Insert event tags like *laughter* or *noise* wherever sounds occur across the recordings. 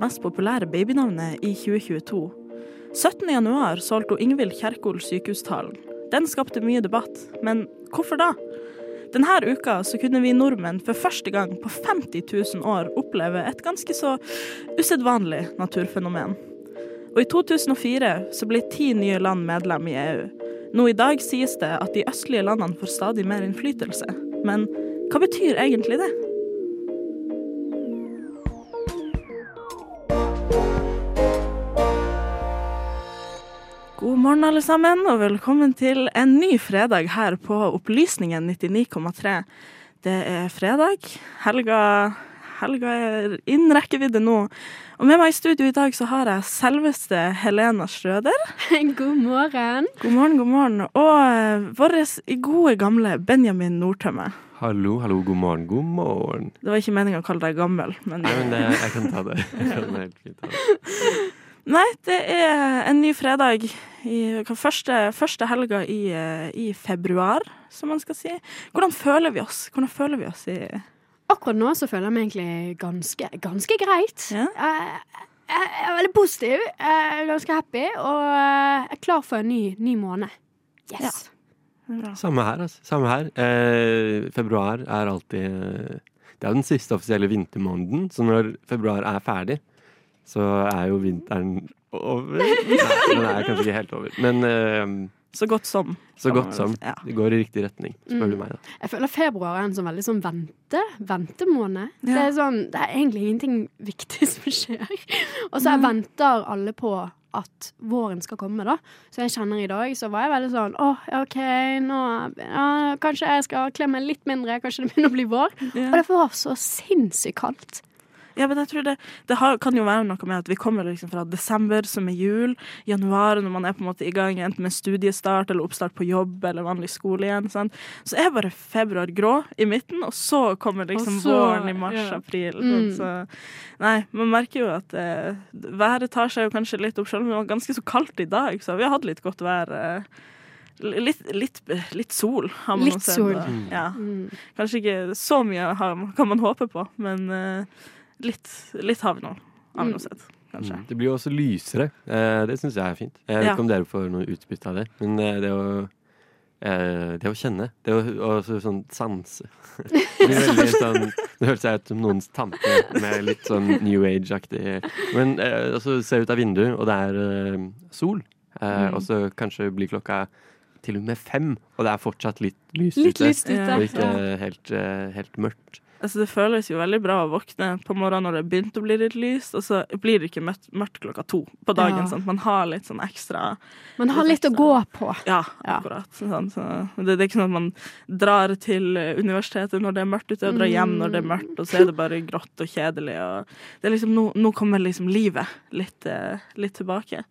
mest populære babynavnet i 2022. 17.1 solgte hun Ingvild Kjerkol sykehustalen. Den skapte mye debatt, men hvorfor da? Denne uka så kunne vi nordmenn for første gang på 50 000 år oppleve et ganske så usedvanlig naturfenomen. Og i 2004 så ble ti nye land medlem i EU. Nå i dag sies det at de østlige landene får stadig mer innflytelse. Men hva betyr egentlig det? God morgen, alle sammen, og velkommen til en ny fredag her på Opplysningen 99,3. Det er fredag. Helga, helga er innen rekkevidde nå. Og med meg i studio i dag så har jeg selveste Helena Strøder. *laughs* God morgen. God morgen, god morgen. Og eh, vår gode, gamle Benjamin Nordtømme. Hallo, hallo, god morgen, god morgen. Det var ikke meninga å kalle deg gammel, men Nei, men det, jeg kan ta det. *laughs* Jeg kan helt fint ta det. Nei, det er en ny fredag. I, første, første helga i, eh, i, februar, som man skal si. Hvordan føler vi oss? Hvordan føler vi oss i Akkurat nå så føler jeg meg egentlig ganske, ganske greit. Ja. Jeg, jeg, er veldig positiv, jeg er ganske happy, og jeg er klar for en ny, ny måned. Yes. Ja. Samme her, altså. Samme her. Eh, februar er alltid eh, Det er den siste offisielle vintermåneden, så når februar er ferdig, så er jo vinteren over. Nei, den er kanskje ikke helt over. Men uh, Så godt som. så godt som. Ja. Det går i riktig retning, spør Mm. du meg. da. Jeg føler februar er en sånn veldig sånn vente, ventemåned. Det, er sånn, det er egentlig ingenting viktig *laughs* som skjer. Og så jeg venter alle på at våren skal komme, da. Så jeg kjenner i dag, så var jeg veldig sånn åh, OK, nå ja, Kanskje jeg skal kle meg litt mindre, kanskje det begynner å bli vår. Og det var så sinnssykt kaldt. Ja, men jeg tror det, det har, kan jo være noe med at vi kommer liksom fra desember, som er jul, januar, når man er på en måte i gang enten med studiestart eller oppstart på jobb eller vanlig skole igjen. Sant? Så er bare februar grå i midten, og så kommer liksom så- våren i mars-april. Mm. Så nei, man merker jo at eh, været tar seg jo kanskje litt opp, selv om det var ganske så kaldt i dag, så vi har hatt litt godt vær. Eh, Litt, litt, litt sol har man Litt også sol. Ja. Mm. Kanskje ikke så mye kan man håpe på, men eh, litt, litt har vi nå. Har vi nå Mm. sett, kanskje. Mm. Det blir jo også lysere. Eh, det syns jeg er fint. Jeg vet Ja. ikke om dere får noe utbytte av det, men eh, det å eh, det å kjenne, det å og sånn sanse Det *laughs* sånn det hørtes ut som noens tante med litt sånn New Age-aktig Men eh, så ser jeg ut av vinduet, og det er sol. Eh, Mm. Og så kanskje blir klokka til og med fem, og det er fortsatt litt lyst Litt ute. lyst ute. Og ikke helt, helt mørkt. Altså, det føles jo veldig bra å våkne på morgenen når det begynte å bli litt lyst, og så blir det ikke mørkt, klokka to på dagen. Ja. Man har litt sånn ekstra Man har litt å gå på. Ja, akkurat. Sant? Så det, det er ikke sånn at man drar til eh, universitetet når det er mørkt ute, og drar hjem når det er mørkt, og så er det bare grått og kjedelig. Og det er liksom, nå, nå kommer liksom livet litt, eh, litt tilbake.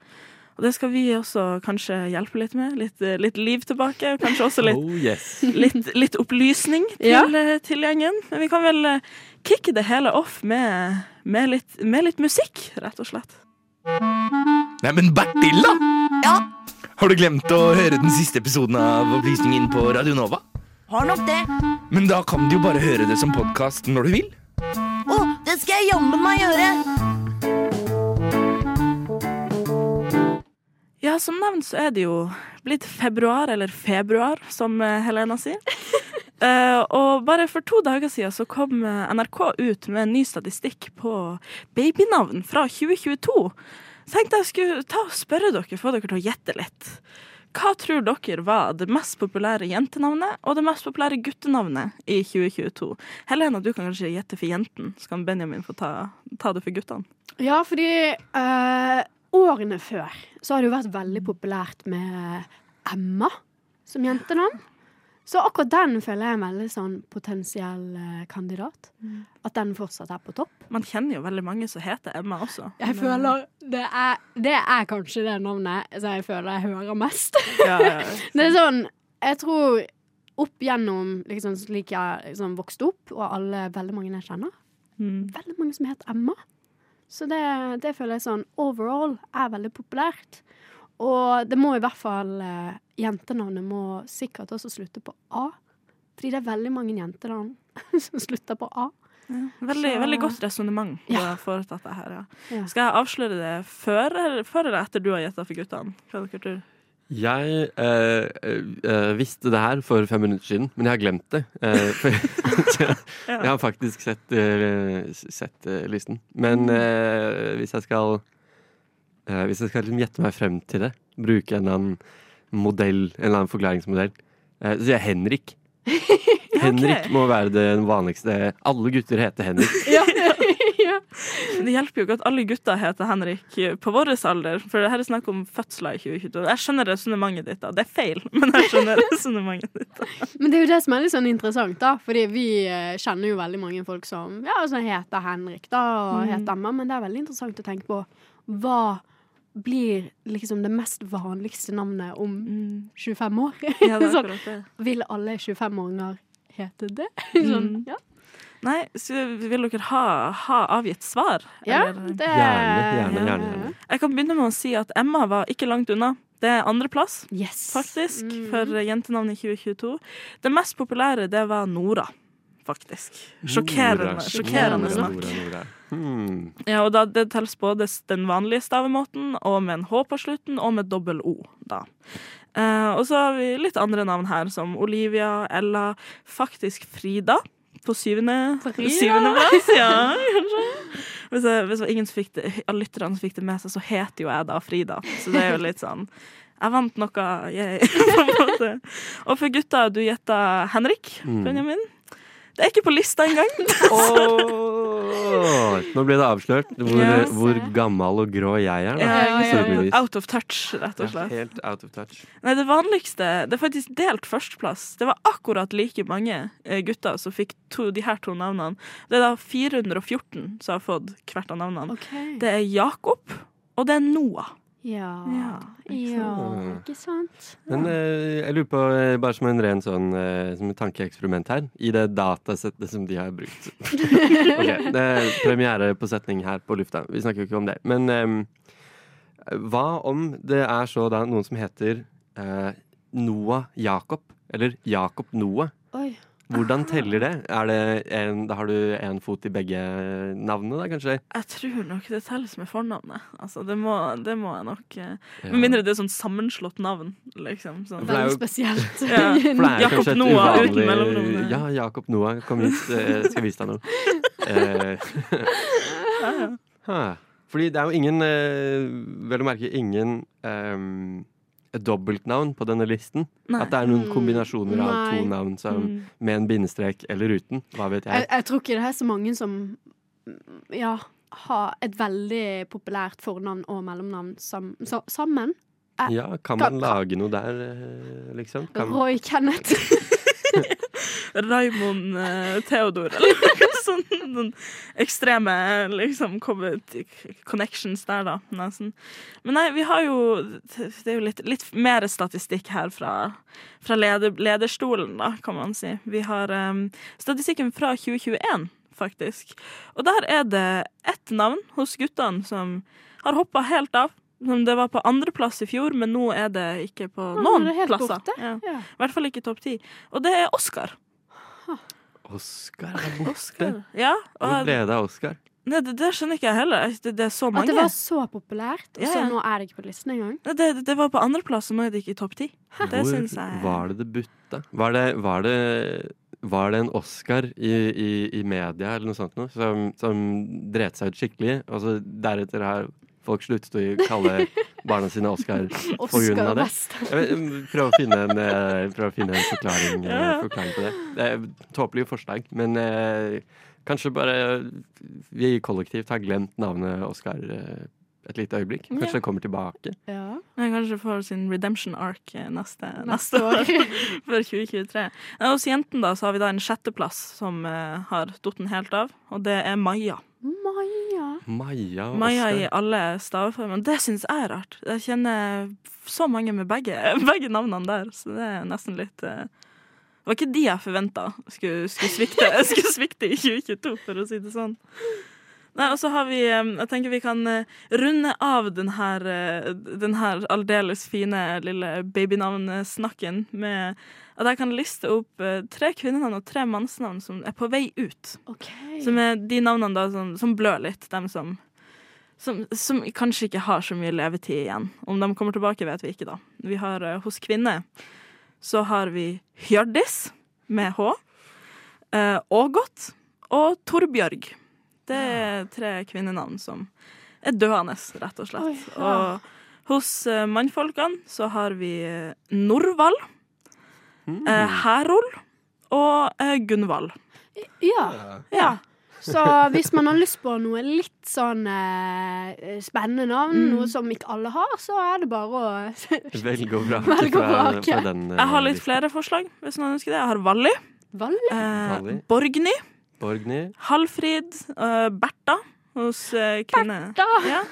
Og det skal vi også kanskje hjelpe litt med. Litt, eh, litt liv tilbake, og kanskje også litt Oh yes! *laughs* litt, litt opplysning til, Ja. eh, til gjengen. Men vi kan vel eh, kicke det hele off med, med, litt, med litt musikk, rett og slett. Nei, men Bertilla! Ja? Har du glemt å høre den siste episoden av Opplysningen på Radio Nova? Har nok det. Men da kan du jo bare høre det som podkast når du vil. Å, det skal jeg jammen meg gjøre. Ja, som nevnt så er det jo blitt februar, eller februar, som eh, Helena sier. uh, *laughs* og bare for to dager siden så kom eh, NRK ut med en ny statistikk på babynavn fra 2022. Så tenkte jeg skulle ta og spørre dere, få dere til å gjette litt. Hva tror dere var det mest populære jentenavnet og det mest populære guttenavnet i 2022? Helena, du kan kanskje gjette for jenten, så kan Benjamin få ta, ta det for guttene. Ja, fordi eh, årene før så har det jo vært veldig populært med Emma som jentenavn. Så akkurat den føler jeg er en veldig sånn potensiell eh, kandidat. At den fortsatt er på topp. Man kjenner jo veldig mange som heter Emma også. Jeg Men, føler det er, det er kanskje det navnet som jeg føler jeg hører mest. ja, ja, ja. *laughs* Det er sånn Jeg tror opp gjennom liksom, slik jeg liksom, vokste opp, og alle, veldig mange jeg kjenner, Mm. veldig mange som heter Emma. Så det, det føler jeg sånn overall er veldig populært. Og det må i hvert fall eh, Jentenavnet må sikkert også slutte på A. Fordi det er veldig mange jentenavn *laughs* som slutter på A. Veldig, Så- veldig godt resonnement du Ja. har foretatt deg her. Ja. Ja. Skal jeg avsløre det før før eller etter du har gjetta for guttene? Hva dere tror? Jeg eh, eh, visste det her for fem minutter siden, men jeg har glemt det. Eh, *laughs* for jeg, jeg har faktisk sett, eh, sett eh, listen. Men eh, hvis jeg skal eh, Hvis jeg skal liksom gjette meg frem til det, bruke en eller annen modell, en eller annen forklaringsmodell, eh, så sier jeg Henrik. *laughs* Henrik må være det vanligste. Alle gutter heter Henrik. Ja, ja. Det hjelper jo ikke at alle gutter heter Henrik på vår alder, for det her er snakk om fødsler i 2022. Jeg skjønner resonnementet ditt, da. Det er feil, *laughs* men jeg skjønner resonnementet ditt. Men det er jo det som er litt sånn interessant, da. Fordi vi eh, kjenner jo veldig mange folk som ja, altså, heter Henrik da, og Mm. heter Emma, men det er veldig interessant å tenke på hva blir liksom det mest vanligste navnet om 25 år? Ja, det er *laughs* sånn, akkurat det. vil alle 25-åringer hete det? *laughs* Mm. sånn, ja. Nei, så vil dere ha, ha avgitt svar? ja, eller? det Gjerne, gjerne, gjerne. Jeg kan begynne med å si at Emma var ikke langt unna. Det er andreplass, Yes. faktisk, Mm. for jentenavnet i 2022. Det mest populære, det var Nora, faktisk. Sjokkerende, Nora, sjokkerende Nora, snakk. Nora, Nora. Hmm. Ja, og da, det telles både den vanlige stavemåten og med en H på slutten, og med dobbel O, da. Eh, og så har vi litt andre navn her, som Olivia, Ella, faktisk Frida. På syvende, syvende plass, ja, *laughs* kanskje. Hvis, jeg, hvis ingen som fikk det, av lytterne fikk det med seg, så heter jo jeg da Frida. Så det er jo litt sånn Jeg vant noe, jeg, *laughs* på en måte. Og for gutta, du gjetta Henrik, Mm. Benjamin. Det er ikke på lista engang. Åh, nå ble det avslørt hvor, Ja. hvor gammel og grå jeg er. Ja, ja, ja. Out of touch, rett og Ja, slett. Helt out of touch. Nei, det vanligste Det er faktisk delt førsteplass. Det var akkurat like mange eh, gutter som fikk to, de her to navnene. Det er da 414 som har fått hvert av navnene. Okay. Det er Jakob, og det er Noah. Ja. Ja, Ja, sant? ikke sant? Men eh, jeg lurer på, eh, bare som en ren sånn eh, som et tankeeksperiment her, i det datasettet som de har brukt *laughs* Ok, Det er premiere på setning her på lufta. Vi snakker jo ikke om det. Men eh, hva om det er så da noen som heter eh, Noah Jakob? Eller Jakob Noah? Oi. Hvordan teller det? Er det en, da har du én fot i begge navnene, da, kanskje? Jeg tror nok det telles med fornavnet. Altså, det må, det må jeg nok eh, Ja. Med mindre det er sånn sammenslått navn, liksom. Sånn. Det er jo- spesielt. Ja. *laughs* Jakob Noah uvanlig, uten mellomrom. Ja, Jakob Noah. Kom hit, jeg skal vise deg noe. Eh, *laughs* Ja, ja. *laughs* Fordi det er jo ingen eh, Vel å merke ingen um, dobbeltnavn på denne listen. Nei. At det er noen Mm, kombinasjoner av nei. to navn som, Mm. med en bindestrek eller uten. Hva vet Jeg, jeg. jeg tror ikke det er så mange som ja, har et veldig populært fornavn og mellomnavn sam, så, sammen. Ja, kan Kan- man lage noe der, eh, liksom? Kan, Roy Kenneth. *laughs* *laughs* Raymond uh, Theodor, eller noe sånt. Noen ekstreme liksom, connections der, da. Nesten. Men nei, vi har jo Det er jo litt, litt mer statistikk her fra, fra leder, lederstolen, da, kan man si. Vi har um, statistikken fra 2021, faktisk. Og der er det ett navn hos guttene som har hoppa helt av. Som Det var på andreplass i fjor, men nå er det ikke på noen plasser. Ja. Ja. I hvert fall ikke topp ti. Og det er Oscar. Oscar er borte. Oscar. Ja, Hvor ble det av Oscar? nei, det, det skjønner ikke jeg heller. Det, det er så At det var så populært, og Ja, så ja. nå er det ikke på listen engang. Nei, det, det var på andreplass, og nå er det ikke i topp ti. Det syns jeg var det det butta? Var det, var det, var det en Oscar i, i, i media eller noe sånt noe, som, som dreit seg ut skikkelig, og så deretter har folk sluttet å kalle barna sine Oscar *laughs* pga. det? Vet, prøv, å finne en, eh, å finne en forklaring, eh, forklaring på det. Det er tåpelige forslag, men eh, kanskje bare vi kollektivt har glemt navnet Oscar eh, et lite øyeblikk. Kanskje Ja. det kommer tilbake. Ja. Jeg kanskje får sin redemption arc eh, neste, Neste år. *laughs* For 2023. Ja, Hos jentene da, så har vi da en sjetteplass som uh, har datt den helt av, og det er Maja. Maja. Maja Maja i alle staveformer. Det syns jeg er rart. Jeg kjenner så mange med begge, *laughs* begge navnene der, så det er nesten litt uh, Det var ikke de jeg forventa skulle, skulle, skulle svikte *laughs* i 2022, for å si det sånn. Nei, og så har vi eh, Jeg tenker vi kan eh, runde av den her, eh, den her aldeles fine lille babynavnsnakken med at jeg kan liste opp eh, tre kvinnenavn og tre mannsnavn som er på vei ut. OK. Som er de navnene da som, som blør litt. Dem som, som, som kanskje ikke har så mye levetid igjen. Om de kommer tilbake, vet vi ikke, da. Vi har eh, hos kvinner så har vi Hjørdis med H. Ågot og Torbjørg. Det er tre kvinnenavn som er døende, rett og slett. Oi, ja. Og hos eh, mannfolkene så har vi eh, Norvald, eh, Herold og Gunvald. Ja. Ja. Så hvis man har lyst på noe litt sånn eh, spennende navn, Mm. noe som ikke alle har, så er det bare å *laughs* Velge og vrake Velg og fra, vrake. fra den. eh, Jeg har litt flere forslag, hvis noen ønsker det. Jeg har Valli, Valli? eh, Valli. Borgny, Borgny. Halfrid, Uh, Bertha hos uh, kvinner. Bertha! Ja.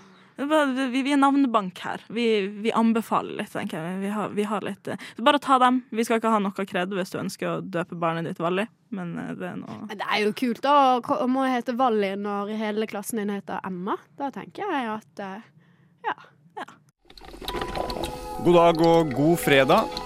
*laughs* Det, bare- vi, vi er navnebank her. Vi, vi anbefaler litt, tenker jeg. Vi har, vi har litt eh, så Bare ta dem. Vi skal ikke ha noe kred hvis du ønsker å døpe barnet ditt Valli, men eh, det er noe Det er jo kult da å må hete Valli når hele klassen din heter Emma. Da tenker jeg at eh, God dag og god fredag.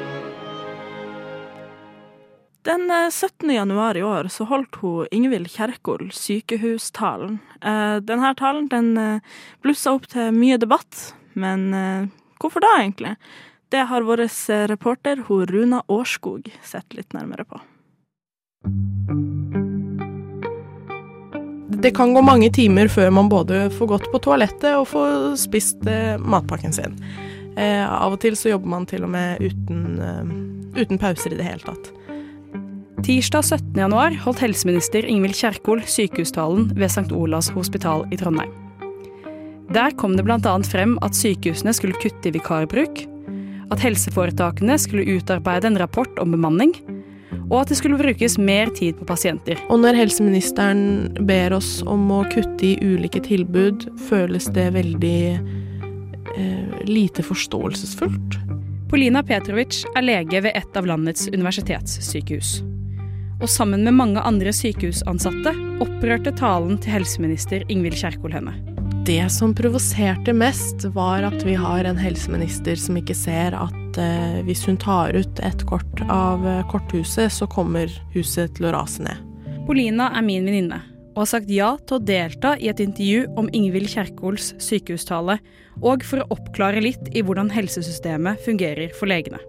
Den eh, 17. januar i år så holdt hun Ingvild Kjerkol sykehustalen. Eh, Denne talen den eh, blussa opp til mye debatt, men eh, hvorfor da egentlig? Det har vår eh, reporter hun Runa Årskog sett litt nærmere på. Det kan gå mange timer før man både får gått på toalettet og får spist eh, matpakken sin. Eh, av og til så jobber man til og med uten, eh, uten pauser i det hele tatt. Tirsdag 17. januar holdt helseminister Ingvild Kjerkol sykehustalen ved St. Olavs hospital i Trondheim. Der kom det bl.a. frem at sykehusene skulle kutte i vikarbruk, at helseforetakene skulle utarbeide en rapport om bemanning, og at det skulle brukes mer tid på pasienter. Og når helseministeren ber oss om å kutte i ulike tilbud, føles det veldig eh, lite forståelsesfullt. Polina Petrovic er lege ved et av landets universitetssykehus. Og sammen med mange andre sykehusansatte opprørte talen til helseminister Ingvild Kjerkol henne. Det som provoserte mest, var at vi har en helseminister som ikke ser at eh, hvis hun tar ut et kort av eh, korthuset, så kommer huset til å rase ned. Polina er min venninne og har sagt ja til å delta i et intervju om Ingvild Kjerkols sykehustale, og for å oppklare litt i hvordan helsesystemet fungerer for legene.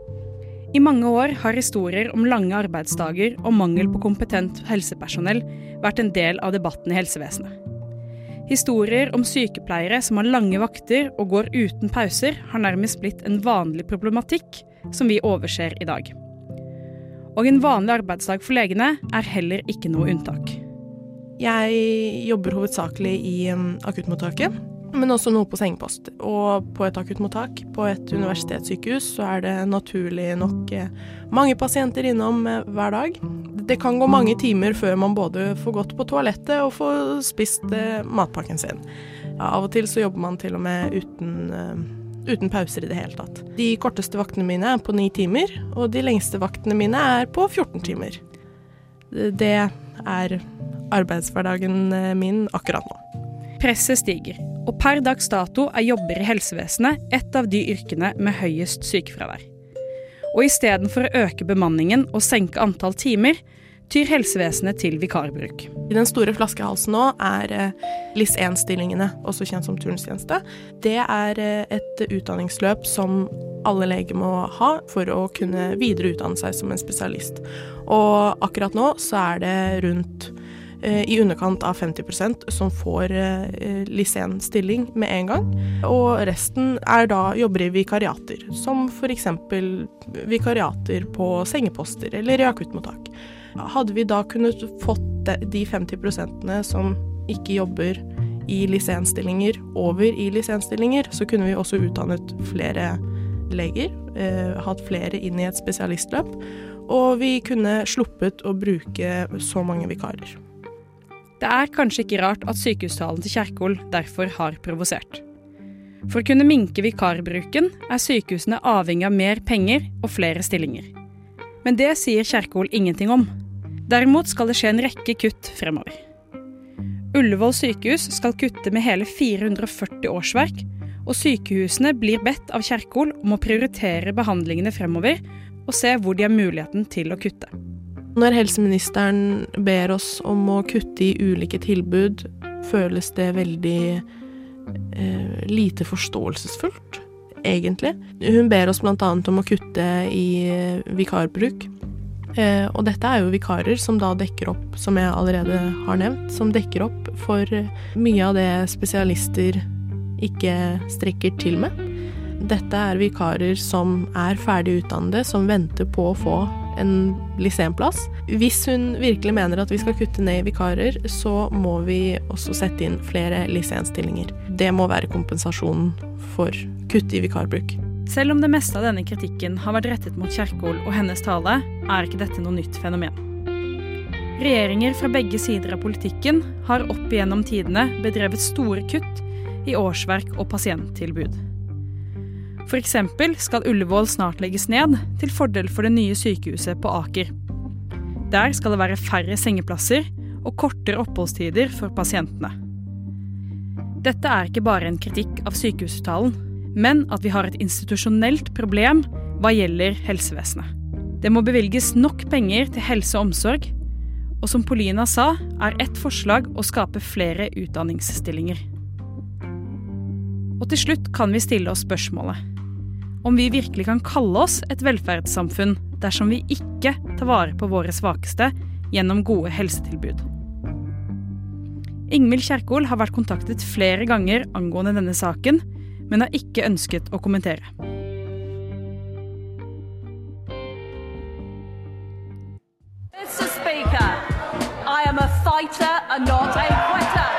I mange år har historier om lange arbeidsdager og mangel på kompetent helsepersonell vært en del av debatten i helsevesenet. Historier om sykepleiere som har lange vakter og går uten pauser, har nærmest blitt en vanlig problematikk som vi overser i dag. Og en vanlig arbeidsdag for legene er heller ikke noe unntak. Jeg jobber hovedsakelig i um, akuttmottaket, men også noe på sengepost. Og på et akuttmottak på et universitetssykehus så er det naturlig nok eh, mange pasienter innom eh, hver dag. Det kan gå mange timer før man både får gått på toalettet og får spist eh, matpakken sin. Av og til så jobber man til og med uten, uten pauser i det hele tatt. De korteste vaktene mine er på ni timer, og de lengste vaktene mine er på 14 timer. Det er arbeidshverdagen min akkurat nå. Presset stiger, og per dags dato er jobber i helsevesenet et av de yrkene med høyest sykefravær. Og istedenfor å øke bemanningen og senke antall timer, tyr helsevesenet til vikarbruk. Den store flaskehalsen nå er eh, LIS1-stillingene, også kjent som turnstjeneste. Det er eh, et utdanningsløp som alle leger må ha for å kunne videreutdanne seg som en spesialist. Og akkurat nå så er det rundt i underkant av 50% som får eh, LIS1-stilling med en gang. Og resten er da jobber i vikariater, som f.eks. vikariater på sengeposter eller i akuttmottak. Hadde vi da kunnet fått de- de 50% som ikke jobber i LIS1-stillinger over i LIS1-stillinger, så kunne vi også utdannet flere leger, eh, hatt flere inn i et spesialistløp, og vi kunne sluppet å bruke så mange vikarer. Det er kanskje ikke rart at sykehustalen til Kjerkol derfor har provosert. For å kunne minke vikarbruken er sykehusene avhengig av mer penger og flere stillinger. Men det sier Kjerkol ingenting om. Derimot skal det skje en rekke kutt fremover. Ullevål sykehus skal kutte med hele 440 årsverk, og sykehusene blir bedt av Kjerkol om å prioritere behandlingene fremover og se hvor de har muligheten til å kutte. Når helseministeren ber oss om å kutte i ulike tilbud, føles det veldig eh, lite forståelsesfullt, egentlig. Hun ber oss bl.a. om å kutte i eh, vikarbruk. Eh, og dette er jo vikarer som da dekker opp, som jeg allerede har nevnt, som dekker opp for mye av det spesialister ikke strekker til med. Dette er vikarer som er ferdig utdannede, som venter på å få en lysenplass. Hvis hun virkelig mener at vi skal kutte ned i vikarer, så må vi også sette inn flere lisenstillinger. Det må være kompensasjonen for kutt i vikarbruk. Selv om det meste av denne kritikken har vært rettet mot Kjerkol og hennes tale, er ikke dette noe nytt fenomen. Regjeringer fra begge sider av politikken har opp igjennom tidene bedrevet store kutt i årsverk og pasienttilbud. F.eks. skal Ullevål snart legges ned, til fordel for det nye sykehuset på Aker. Der skal det være færre sengeplasser og kortere oppholdstider for pasientene. Dette er ikke bare en kritikk av sykehusuttalen, men at vi har et institusjonelt problem hva gjelder helsevesenet. Det må bevilges nok penger til helse og omsorg, og som Polina sa, er ett forslag å skape flere utdanningsstillinger. Og til slutt kan vi stille oss spørsmålet om vi virkelig kan kalle oss et velferdssamfunn dersom vi ikke tar vare på våre svakeste gjennom gode helsetilbud. Ingvild Kjerkol har vært kontaktet flere ganger angående denne saken, men har ikke ønsket å kommentere. Mr. Speaker, I am a fighter and not a quitter.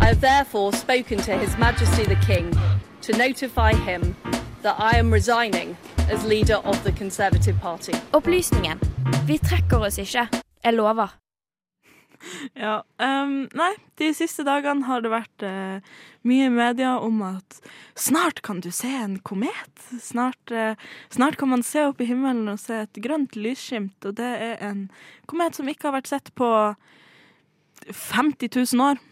I have therefore spoken to His Majesty the King to notify him that I am resigning as leader of the Conservative Party. Opplysningen. Vi trekker oss ikke. Jeg lover. *laughs* Ja. Um, nei, de siste dagene har det vært uh, mye i media om at snart kan du se en komet. Snart, uh, snart kan man se opp i himmelen og se et grønt lysskimt, og det er en komet som ikke har vært sett på 50 000 år,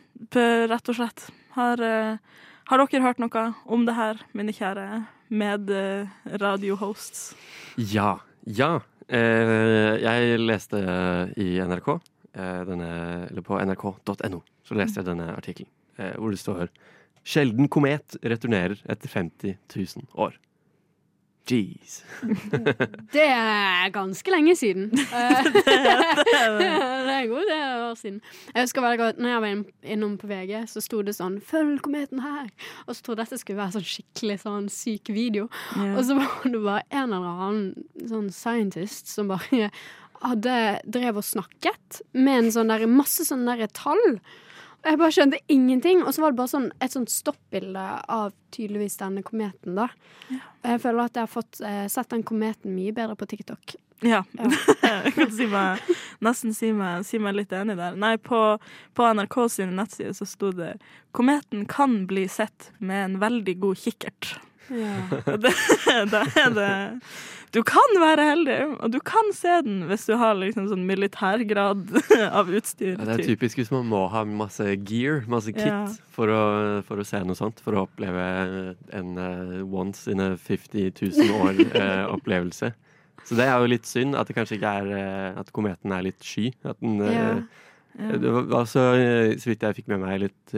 rett og slett. Har, uh, har dere hørt noe om det her, mine kjære medradiohosts? Ja. Ja. Eh, jeg leste i NRK, eh, denne, eller på nrk.no, så leste jeg denne artikkelen eh, hvor det står 'Sjelden komet returnerer etter 50 000 år'. Jeez. *laughs* det er ganske lenge siden. *laughs* *laughs* det, er en god er år siden. Jeg husker veldig godt, når jeg var innom på VG, så sto det sånn 'Følg kometen her'. Og så trodde jeg dette skulle være sånn skikkelig sånn syk video. Yeah. Og så var det bare en eller annen sånn scientist som bare hadde drev og snakket med en sånn der, masse sånne der tall. Jeg bare skjønte ingenting. Og så var det bare sånn, et sånt stoppbilde av tydeligvis denne kometen. da. Ja. Jeg føler at jeg har fått eh, sett den kometen mye bedre på TikTok. Ja. *laughs* jeg kan si meg, nesten si meg, si meg, litt enig der. Nei, på, på NRK sine nettsider så sto det 'Kometen kan bli sett med en veldig god kikkert'. Ja. *laughs* det, da er det du kan være heldig, og du kan se den hvis du har liksom sånn militærgrad *laughs* av utstyr. Ja, det er typisk hvis man må ha masse gear, masse kit, ja. for, å, for, å, se noe sånt. For å oppleve en uh, once in a 50 000 år-opplevelse. Uh, så det er jo litt synd at det kanskje ikke er uh, At kometen er litt sky. At den ja. Det var også, så vidt jeg fikk med meg, litt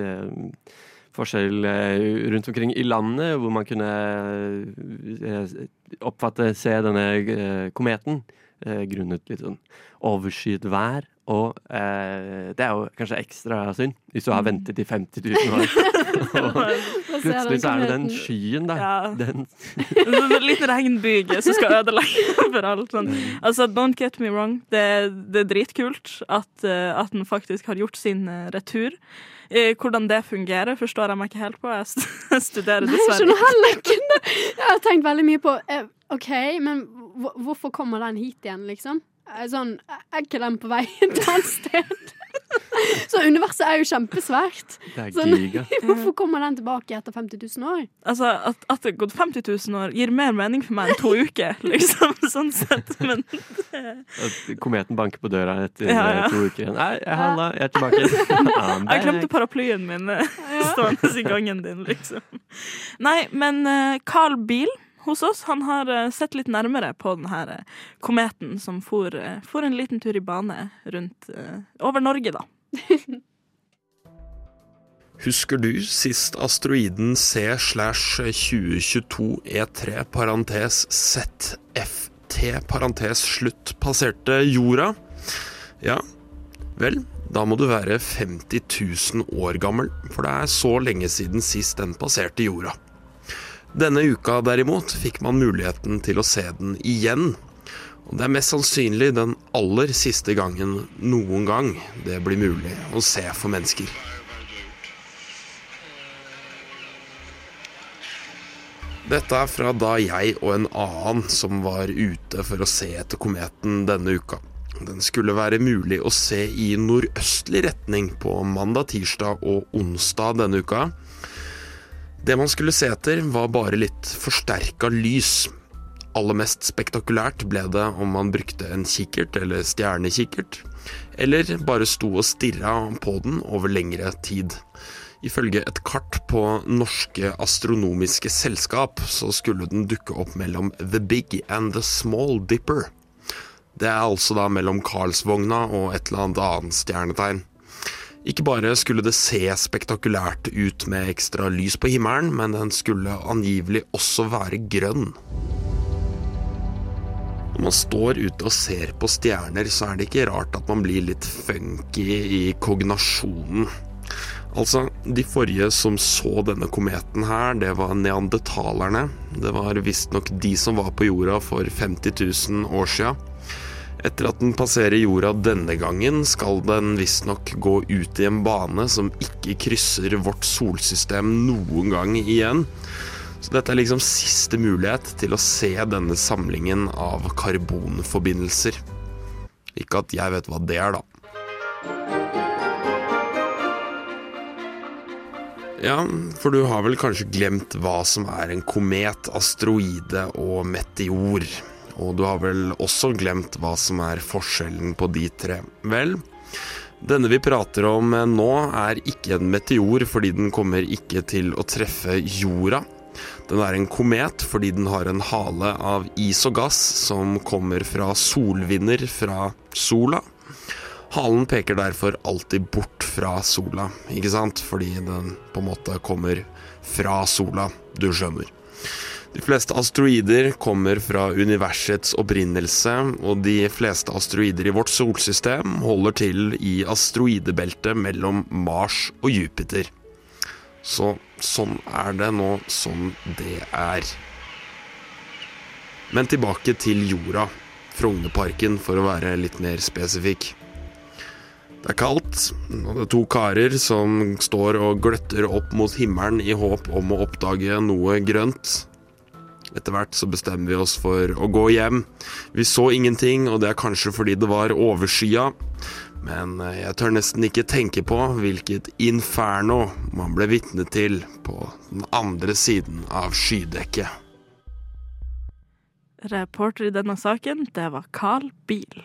forskjell eh, rundt omkring i landet, hvor man kunne eh, oppfatte, se denne eh, kometen. Grunnet litt sånn overskyet vær. Og eh, det er jo kanskje ekstra synd hvis du har ventet i 50 000 år. *laughs* og plutselig så er det den skyen, da. Ja. Den, *laughs* litt regnbyge som skal ødelegge for alt. Sånn. Altså, don't get me wrong, det, det er dritkult at, at den faktisk har gjort sin retur. Eh, Hvordan det fungerer, forstår jeg meg ikke helt på. Jeg *laughs* studerer dessverre Nei, jeg ikke. Jeg har tenkt veldig mye på eh, OK, men hvorfor kommer den hit igjen, liksom? Eh, Sånn, er ikke den på vei et annet sted? *laughs* Så universet er jo kjempesvært. Det er giga. *laughs* hvorfor kommer den tilbake etter 50 000 år? Altså, at, at det har gått 50 000 år, gir mer mening for meg enn to uker, *laughs* liksom. Sånn sett. Men at kometen banker på døra etter Ja, ja. eh, to uker. Nei, jeg, halla, jeg er tilbake. Jeg glemte paraplyen min eh, stående i gangen din, liksom. Nei, men eh, Carl Biel hos oss, han har eh, sett litt nærmere på denne eh, kometen som for, eh, for en liten tur i bane rundt over Norge, da. *laughs* Husker du sist asteroiden C slash 2022 E3 parentes ZFT parentes slutt passerte jorda? Ja, vel, da må du være 50 000 år gammel, for det er så lenge siden sist den passerte jorda. Denne uka derimot fikk man muligheten til å se den igjen. Og det er mest sannsynlig den aller siste gangen noen gang det blir mulig å se for mennesker. Dette er fra da jeg og en annen som var ute for å se etter kometen denne uka. Den skulle være mulig å se i nordøstlig retning på mandag, tirsdag og onsdag denne uka. Det man skulle se etter, var bare litt forsterka lys. Aller mest spektakulært ble det om man brukte en kikkert eller stjernekikkert, eller bare sto og stirra på den over lengre tid. Ifølge et kart på Norske astronomiske selskap så skulle den dukke opp mellom The Big and The Small Dipper. Det er altså da mellom Karlsvogna og et eller annet annet stjernetegn. Ikke bare skulle det se spektakulært ut med ekstra lys på himmelen, men den skulle angivelig også være grønn. Når man står ute og ser på stjerner, så er det ikke rart at man blir litt funky i kognasjonen. Altså, de forrige som så denne kometen her, det var neandertalerne. Det var visstnok de som var på jorda for 50 000 år sia. Etter at den passerer jorda denne gangen, skal den visstnok gå ut i en bane som ikke krysser vårt solsystem noen gang igjen. Så dette er liksom siste mulighet til å se denne samlingen av karbonforbindelser. Ikke at jeg vet hva det er, da. Ja, for du har vel kanskje glemt hva som er en komet, asteroide og meteor. Og du har vel også glemt hva som er forskjellen på de tre. Vel, denne vi prater om nå er ikke en meteor fordi den kommer ikke til å treffe jorda. Den er en komet fordi den har en hale av is og gass som kommer fra solvinder fra sola. Halen peker derfor alltid bort fra sola, ikke sant? Fordi den på en måte kommer fra sola, du skjønner. De fleste asteroider kommer fra universets opprinnelse, og de fleste asteroider i vårt solsystem holder til i asteroidebeltet mellom Mars og Jupiter. Så sånn er det nå som det er. Men tilbake til jorda, Frognerparken for å være litt mer spesifikk. Det er kaldt, og det er to karer som står og gløtter opp mot himmelen i håp om å oppdage noe grønt. Etter hvert så bestemmer vi oss for å gå hjem. Vi så ingenting, og det er kanskje fordi det var overskya. Men eh, jeg tør nesten ikke tenke på hvilket inferno man ble vitne til på den andre siden av skydekket. Reporter i denne saken, det var Carl Biel.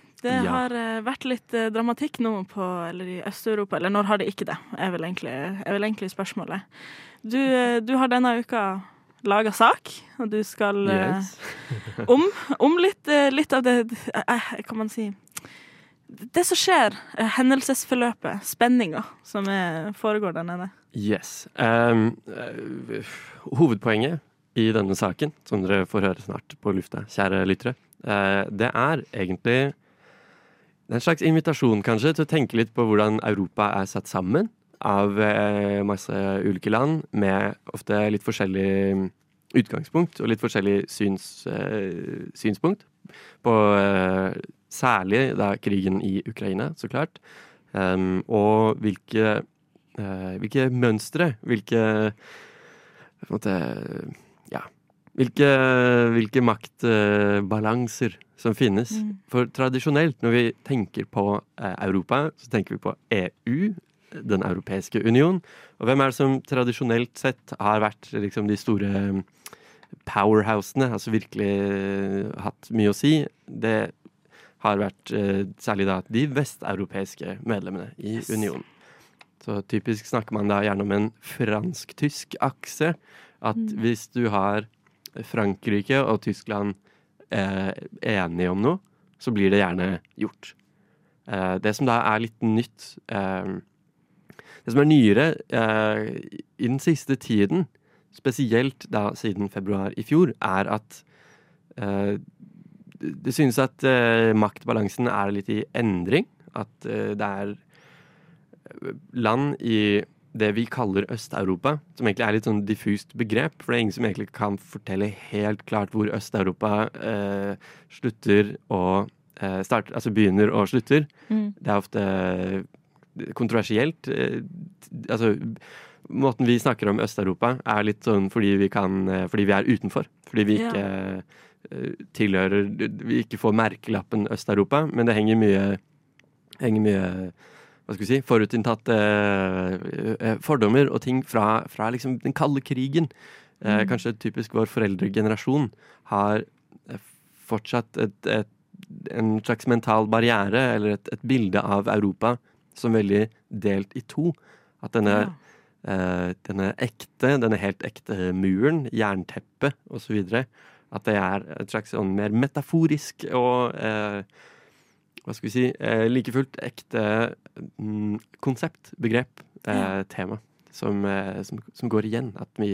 Det Ja. har eh, vært litt eh, dramatikk nå på, eller i Øst-Europa. Eller når har det ikke det, er vel egentlig, er vel egentlig spørsmålet. Du, eh, du har denne uka laga sak, og du skal Yes. *laughs* om, om litt, litt av det Kan man si Det som skjer, hendelsesforløpet, spenninga som er, foregår der nede. Yes. Um, hovedpoenget i denne saken, som dere får høre snart på lufta, kjære lyttere, det er egentlig det er en slags invitasjon kanskje til å tenke litt på hvordan Europa er satt sammen av eh, masse ulike land med ofte litt forskjellig utgangspunkt og litt forskjellig syns, eh, synspunkt på eh, særlig da krigen i Ukraina, så klart. Um, og hvilke, hvilke mønstre, hvilke på en måte, hvilke, hvilke maktbalanser som finnes. Mm. For tradisjonelt, når vi tenker på eh, Europa, så tenker vi på EU, Den europeiske union. Og hvem er det som tradisjonelt sett har vært liksom, de store mm, powerhousene, altså virkelig eh, hatt mye å si? Det har vært eh, særlig da de vesteuropeiske medlemmene i Yes. unionen. Så typisk snakker man da gjerne om en fransk-tysk akse. At Mm. hvis du har Frankrike og Tyskland eh, enige om noe, så blir det gjerne gjort. Eh, det som da er litt nytt eh, Det som er nyere i den siste tiden, spesielt da siden februar i fjor, er at det synes at maktbalansen er litt i endring. At det er land i det vi kaller Øst-Europa, som egentlig er litt sånn diffust begrep, for det er ingen som egentlig kan fortelle helt klart hvor Øst-Europa eh, slutter og eh, start, altså begynner og slutter. Mm. Det er ofte kontroversielt. Eh, altså Måten vi snakker om Øst-Europa, er litt sånn fordi vi kan eh, Fordi vi er utenfor. Fordi vi ikke ja. tilhører Vi ikke får merkelappen Øst-Europa, men det henger mye henger mye hva skal vi si, forutinntatte eh, fordommer og ting fra, fra liksom den kalde krigen. Eh, Mm. kanskje typisk vår foreldregenerasjon har eh, fortsatt et, et, en slags mental barriere, eller et, et bilde av Europa som veldig delt i to. At denne, eh, denne ekte, denne helt ekte muren, jernteppet osv., at det er et slags sånn mer metaforisk og eh, hva skal vi si, eh, like fullt ekte mm, konsept, begrep, eh, tema, som, eh, som, som går igjen. At vi,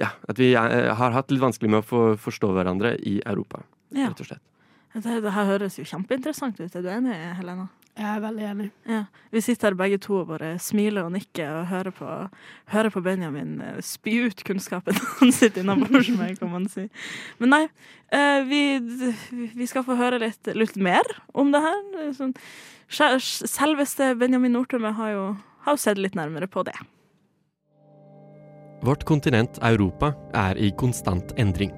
ja, at vi eh, har hatt litt vanskelig med å få, forstå hverandre i Europa, Ja. rett og slett. Det, det her høres jo kjempeinteressant ut. Er du enig, Helena? Jeg er veldig enig. Ja. Vi sitter her begge to og bare smiler og nikker og hører på, hører på Benjamin eh, spy ut kunnskapen *laughs* han sitter innabords *laughs* med, kan man si. Men nei, eh, vi, vi skal få høre litt, litt mer om det her. Sånn, selveste Benjamin Nordtømme har jo, har sett litt nærmere på det. Vårt kontinent Europa er i konstant endring.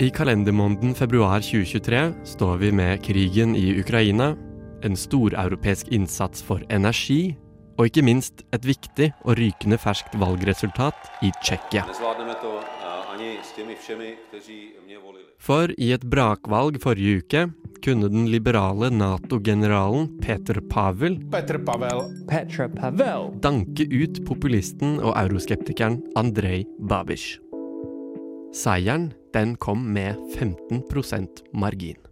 I kalendermåneden februar 2023 står vi med krigen i Ukraina, en storeuropeisk innsats for energi, og ikke minst et viktig og rykende ferskt valgresultat i Tsjekkia. For i et brakvalg forrige uke kunne den liberale Nato-generalen Peter Pavel Petr Pavel. Peter Pavel. danke ut populisten og euroskeptikeren Andrej Babiš. Seieren den kom med 15% margin.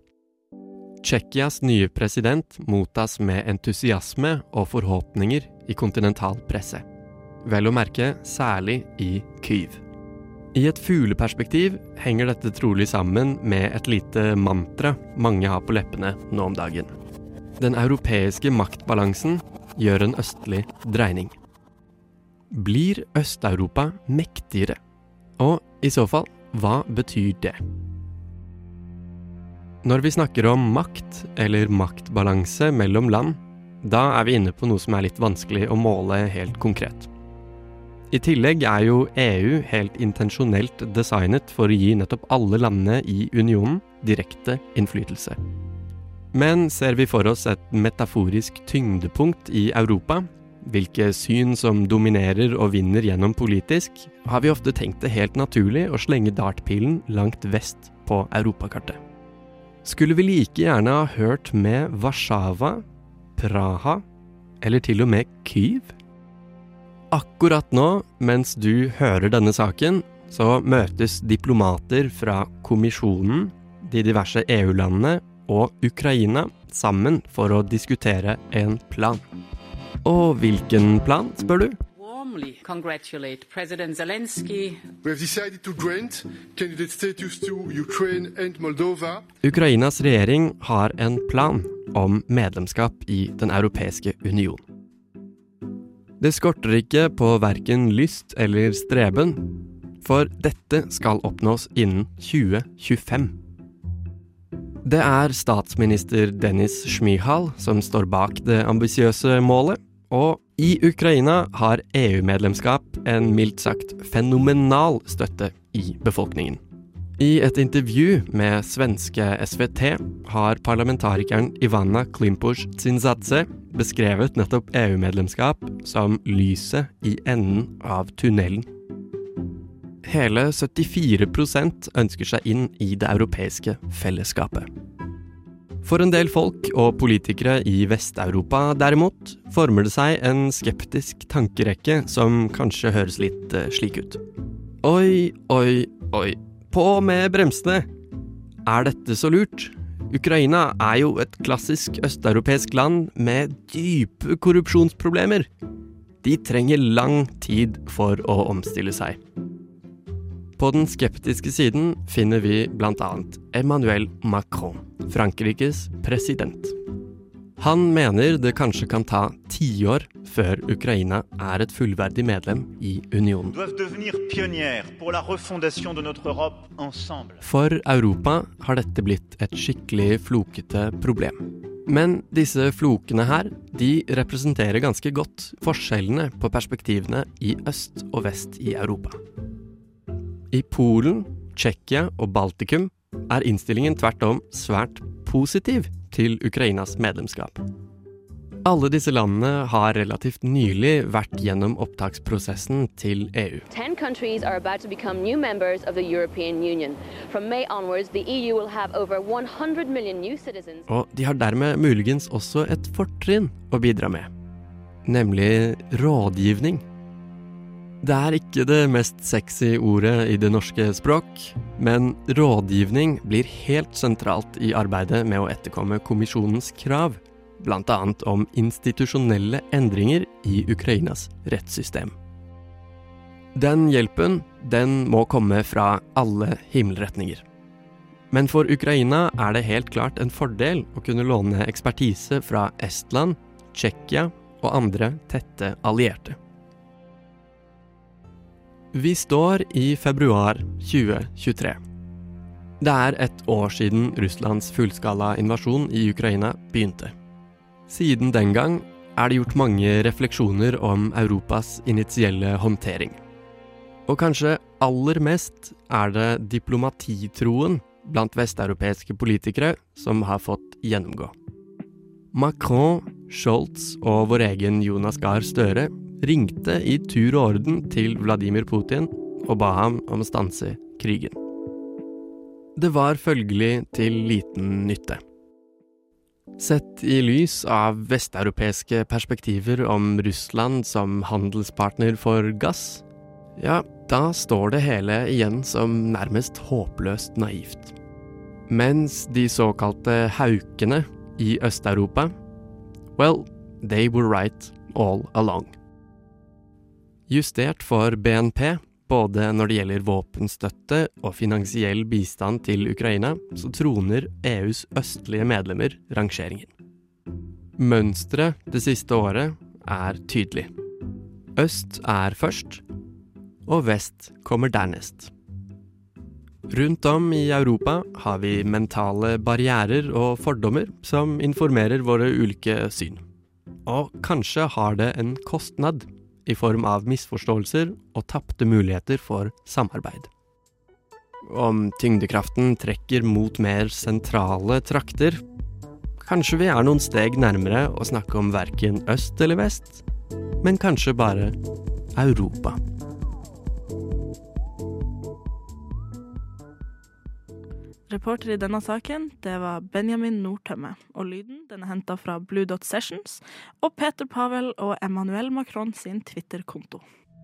Tsjekkias nye president mottas med entusiasme og forhåpninger i kontinental presse. Vel å merke særlig i Kyiv. I et fugleperspektiv henger dette trolig sammen med et lite mantra mange har på leppene nå om dagen. Den europeiske maktbalansen gjør en østlig dreining. Blir Øst-Europa mektigere? Og i så fall, hva betyr det? Når vi snakker om makt, eller maktbalanse mellom land, da er vi inne på noe som er litt vanskelig å måle helt konkret. I tillegg er jo EU helt intensjonelt designet for å gi nettopp alle landene i unionen direkte innflytelse. Men ser vi for oss et metaforisk tyngdepunkt i Europa, hvilke syn som dominerer og vinner gjennom politisk, har vi ofte tenkt det helt naturlig å slenge dartpilen langt vest på europakartet. Skulle vi like gjerne ha hørt med Warszawa, Praha eller til og med Kyiv? Akkurat nå, mens du hører denne saken, så møtes diplomater fra Kommisjonen, de diverse EU-landene og Ukraina sammen for å diskutere en plan. Og hvilken plan, spør du? Warmly congratulate President Zelensky. We have decided to grant candidate status to Ukraine and Moldova. Ukrainas regjering har en plan om medlemskap i Den europeiske union. Det skorter ikke på verken lyst eller streben, for dette skal oppnås innen 2025. Det er statsminister Dennis Schmihal som står bak det ambisiøse målet, og i Ukraina har EU-medlemskap en mildt sagt fenomenal støtte i befolkningen. I et intervju med svenske SVT har parlamentarikeren Ivana Klimpush-Tsinzadze beskrevet nettopp EU-medlemskap som lyset i enden av tunnelen. Hele 74% ønsker seg inn i det europeiske fellesskapet. For en del folk og politikere i Vest-Europa derimot, former det seg en skeptisk tankerekke som kanskje høres litt eh, slik ut. Oi, oi, oi. På med bremsene! Er dette så lurt? Ukraina er jo et klassisk østeuropeisk land med dype korrupsjonsproblemer. De trenger lang tid for å omstille seg. På den skeptiske siden finner vi bl.a. Emmanuel Macron, Frankrikes president. Han mener det kanskje kan ta tiår før Ukraina er et fullverdig medlem i unionen. For Europa har dette blitt et skikkelig flokete problem. Men disse flokene her, de representerer ganske godt forskjellene på perspektivene i øst og vest i Europa. I Polen, Tsjekkia og Baltikum er innstillingen tvert om svært positiv til Ukrainas medlemskap. Alle disse landene har relativt nylig vært gjennom opptaksprosessen til E EU. Onwards, EU will over 100 million new citizens. Og de har dermed muligens også et fortrinn å bidra med, nemlig rådgivning. Det er ikke det mest sexy ordet i det norske språk, men rådgivning blir helt sentralt i arbeidet med å etterkomme kommisjonens krav, bl.a. om institusjonelle endringer i Ukrainas rettssystem. Den hjelpen, den må komme fra alle himmelretninger. Men for Ukraina er det helt klart en fordel å kunne låne ekspertise fra Estland, Tsjekkia og andre tette allierte. Vi står i februar 2023. Det er et år siden Russlands fullskala invasjon i Ukraina begynte. Siden den gang er det gjort mange refleksjoner om Europas initielle håndtering. Og kanskje aller mest er det diplomatitroen blant vesteuropeiske politikere som har fått gjennomgå. Macron, Scholz og vår egen Jonas Gahr Støre ringte i tur og orden til Vladimir Putin og ba ham om å stanse krigen. Det var følgelig til liten nytte. Sett i lys av vesteuropeiske perspektiver om Russland som handelspartner for gass, ja, da står det hele igjen som nærmest håpløst naivt. Mens de såkalte haukene i Øst-Europa, well, they were right all along. Justert for BNP, både når det gjelder våpenstøtte og finansiell bistand til Ukraina, så troner EUs østlige medlemmer rangeringen. Mønsteret det siste året er tydelig. Øst er først, og vest kommer dernest. Rundt om i Europa har vi mentale barrierer og fordommer som informerer våre ulike syn. Og kanskje har det en kostnad i form av misforståelser og tapte muligheter for samarbeid. Om tyngdekraften trekker mot mer sentrale trakter, kanskje vi er noen steg nærmere å snakke om verken øst eller vest, men kanskje bare Europa. Reporter i denne saken, det var Benjamin Nordtømme. Og lyden den er henta fra Blue Dot Sessions og Peter Pavel og Emmanuel Macron sin Twitter-konto.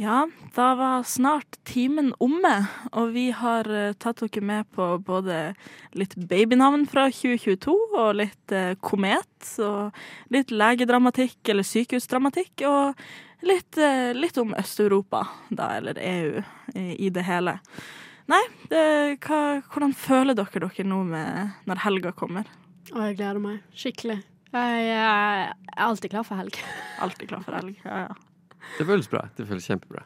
Ja, da var snart timen omme, og vi har eh, tatt dere med på både litt babynavn fra 2022 og litt eh, komet, og litt legedramatikk eller sykehusdramatikk, og litt, eh, litt om Øst-Europa, da, eller EU, i, i det hele. Nei, det, hva, hvordan føler dere dere nå med når helga kommer? Å, jeg gleder meg skikkelig. Jeg, jeg er alltid klar for helg. Alltid klar for helg, ja ja. Det føles bra. Det føles kjempebra.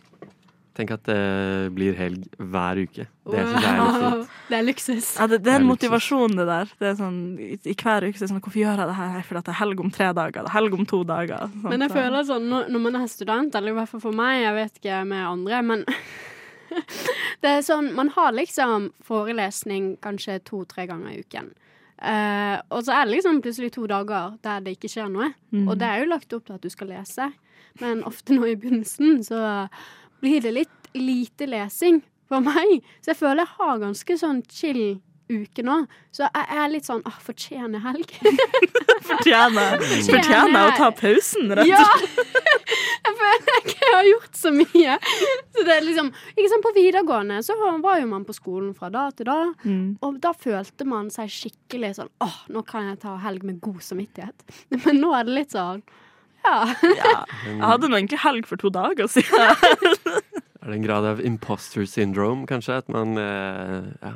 Tenk at det blir helg hver uke. Det synes jeg er litt fint. Det er luksus. Ja, det, det er en Det er motivasjon, det der. Det er sånn, i, I hver uke så er det sånn Hvorfor gjør jeg det her? Fordi det er helg om tre dager. Det er helg om to dager. Sånt. Men jeg føler sånn når, når man er student, eller i hvert fall for meg, jeg vet ikke med andre, men *laughs* det er sånn Man har liksom forelesning kanskje to-tre ganger i uken. Uh, og så er det liksom plutselig to dager der det ikke skjer noe. Mm. Og det er jo lagt opp til at du skal lese, men ofte nå i begynnelsen så blir det litt lite lesing for meg. Så jeg føler jeg har ganske sånn chill uke nå. Så jeg er litt sånn ah, fortjener helg. *laughs* Fortjener, fortjener å ta pausen, rett Ja! og slett. *laughs* Jeg føler ikke jeg har gjort så mye. Så det er liksom Ikke sant, På videregående så var jo man på skolen fra da til da. Mm. Og da følte man seg skikkelig sånn åh, nå kan jeg ta helg med god samvittighet. *laughs* Men nå er det litt sånn ja. Jeg hadde nå egentlig helg for to dager siden. *laughs* Er det en grad av imposter syndrome, kanskje? At man eh, ja,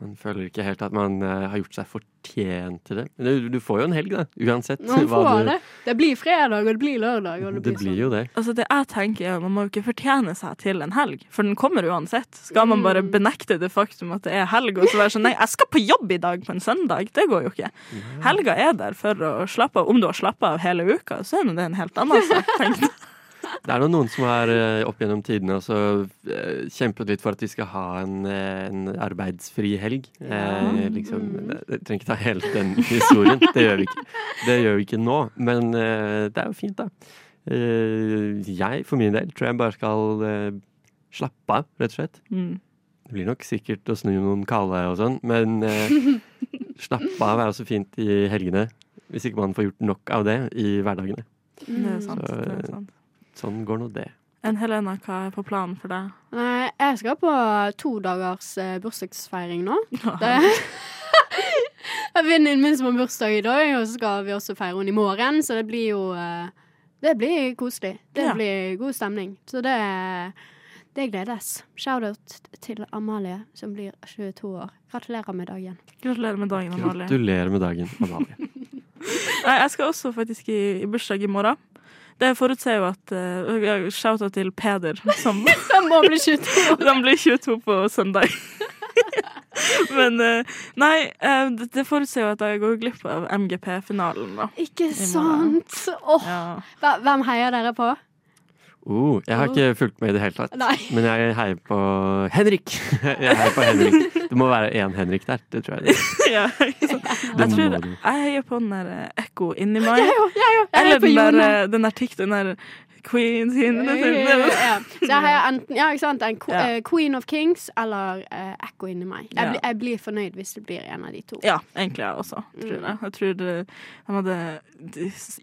man føler ikke helt at man uh, har gjort seg fortjent til det. Men du, du får jo en helg, da. Uansett. Man hva får du- det. Det blir fredag, og det blir lørdag. Og det Det blir blir jo det. Altså det jeg tenker er, Man må jo ikke fortjene seg til en helg, for den kommer uansett. Skal man bare Mm. benekte det faktum at det er helg, og så være sånn Nei, jeg skal på jobb i dag på en søndag. Det går jo ikke. Helga er der for å slappe av. Om du har slappa av hele uka, så er nå det en helt annen sak. jeg. Det er noen som har eh, opp gjennom tidene også eh, kjempet litt for at vi skal ha en, eh, en arbeidsfri helg. Eh, liksom, det, det trenger ikke ta helt den *laughs* historien. Det gjør vi ikke, det gjør vi ikke nå. Men eh, det er jo fint, da. Eh, jeg for min del tror jeg bare skal slappe av, rett og slett. Mm. Det blir nok sikkert å snu noen kalde og sånn, men *laughs* slappe av er også fint i helgene. Hvis ikke man får gjort nok av det i hverdagene. Det er sant. Så, det er sant. Sånn går nå det. Enn Helena, hva er på planen for deg? Nei, jeg skal på to dagers eh, bursdagsfeiring nå. *laughs* Det *laughs* venninnen min som har bursdag i dag, og så skal vi også feire henne i morgen, så det blir jo eh, Det blir koselig. Det Ja. blir god stemning. Så det det gledes. Shout-out til Amalie, som blir 22 år. Gratulerer med dagen. Gratulerer med dagen, Amalie. Gratulerer med dagen, Amalie. *laughs* Nei, jeg skal også faktisk i, i bursdag i morgen. Det forutser jo at uh, Shout-out til Peder, som *laughs* Han må bli 22 *laughs* Han blir 22 på søndag. *laughs* Men eh, nei, eh, det, forutser jo at jeg går glipp av MGP-finalen, da. Ikke sant? Åh, hva- Hvem heier dere på? Oh, jeg har ikke fulgt med i det hele tatt. Nei. Men jeg heier på Henrik. *laughs* Jeg heier på Henrik. Det må være én Henrik der. Det tror jeg. *laughs* ja, ikke sant? Jeg tror jeg heier på den der eh, Ekko inni *laughs* meg. Ja, ja, ja. Eller den der, eh, den der TikTok, den der Queen sin Ja. Så jeg har enten ja, ikke sant? En eh, Queen of Kings eller uh, Ekko inni meg. Jeg, Ja. blir- jeg blir fornøyd hvis det blir en av de to. Ja, egentlig jeg også, tror jeg. Jeg tror det, de hadde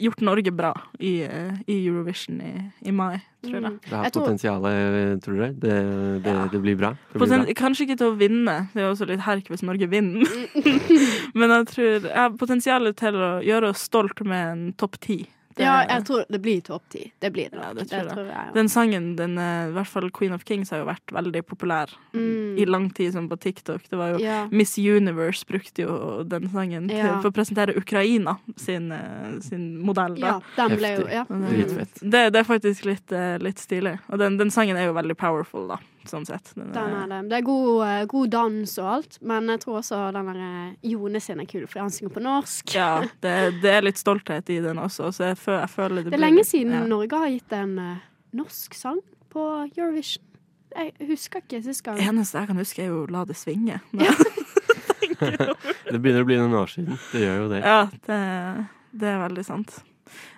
gjort Norge bra i, eh, i Eurovision i, i mai, tror jeg. Det har potensial, tror du Det, det, det blir bra. Det blir bra. kanskje ikke til å vinne, det er også litt herk hvis Norge vinner. *laughs* Men jeg tror jeg har potensial til å gjøre oss stolt med en topp ti. Det- Ja, jeg tror det blir topp ti. Det blir det. Ja, det tror jeg. tror jeg. Den sangen, den, eh, i hvert fall Queen of Kings, har jo vært veldig populær Mm. i lang tid, som på TikTok. Det var jo Ja. Miss Universe brukte jo den sangen til, for å presentere Ukraina sin, eh, sin modell. Da. Ja, den ble jo ja. Det, det er faktisk litt, eh, litt stilig. Og den, den sangen er jo veldig powerful, da. Sånn sett. Den er- Den er det. Det er god, eh, god dans og alt, men jeg tror også den der eh, Jone sin er kul, fordi han synger på norsk. Ja, *laughs* det, det er litt stolthet i den også, så jeg, føler, jeg føler det Det er lenge siden ja. Norge har gitt en eh, norsk sang på Eurovision. Jeg husker ikke sist gang. eneste jeg kan huske, er jo La det svinge. *laughs* Det begynner å bli noen år siden. Det gjør jo det. Ja, det, det er veldig sant.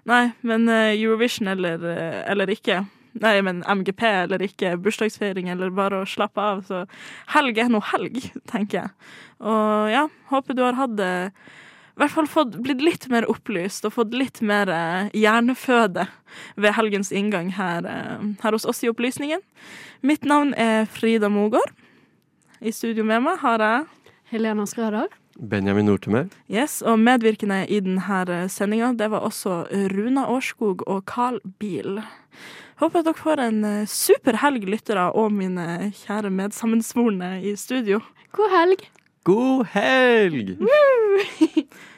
Nei, men Eurovision eller, eller ikke. Nei, men MGP eller ikke, bursdagsfeiring eller bare å slappe av. Så helg er nå helg, tenker jeg. Og ja, håper du har hatt det i hvert fall fått, blitt litt mer opplyst og fått litt mer eh, hjerneføde ved helgens inngang her, eh, her hos oss i Opplysningen. Mitt navn er Frida Mogård. I studio med meg har jeg Helena Skrøder. Benjamin Nortemø. Yes, og medvirkende i denne sendinga, det var også Runa Årskog og Carl Biel. Håper at dere får en eh, super helg, lyttere, og mine kjære medsammensvorne i studio. God helg! God helg! Woo! *laughs*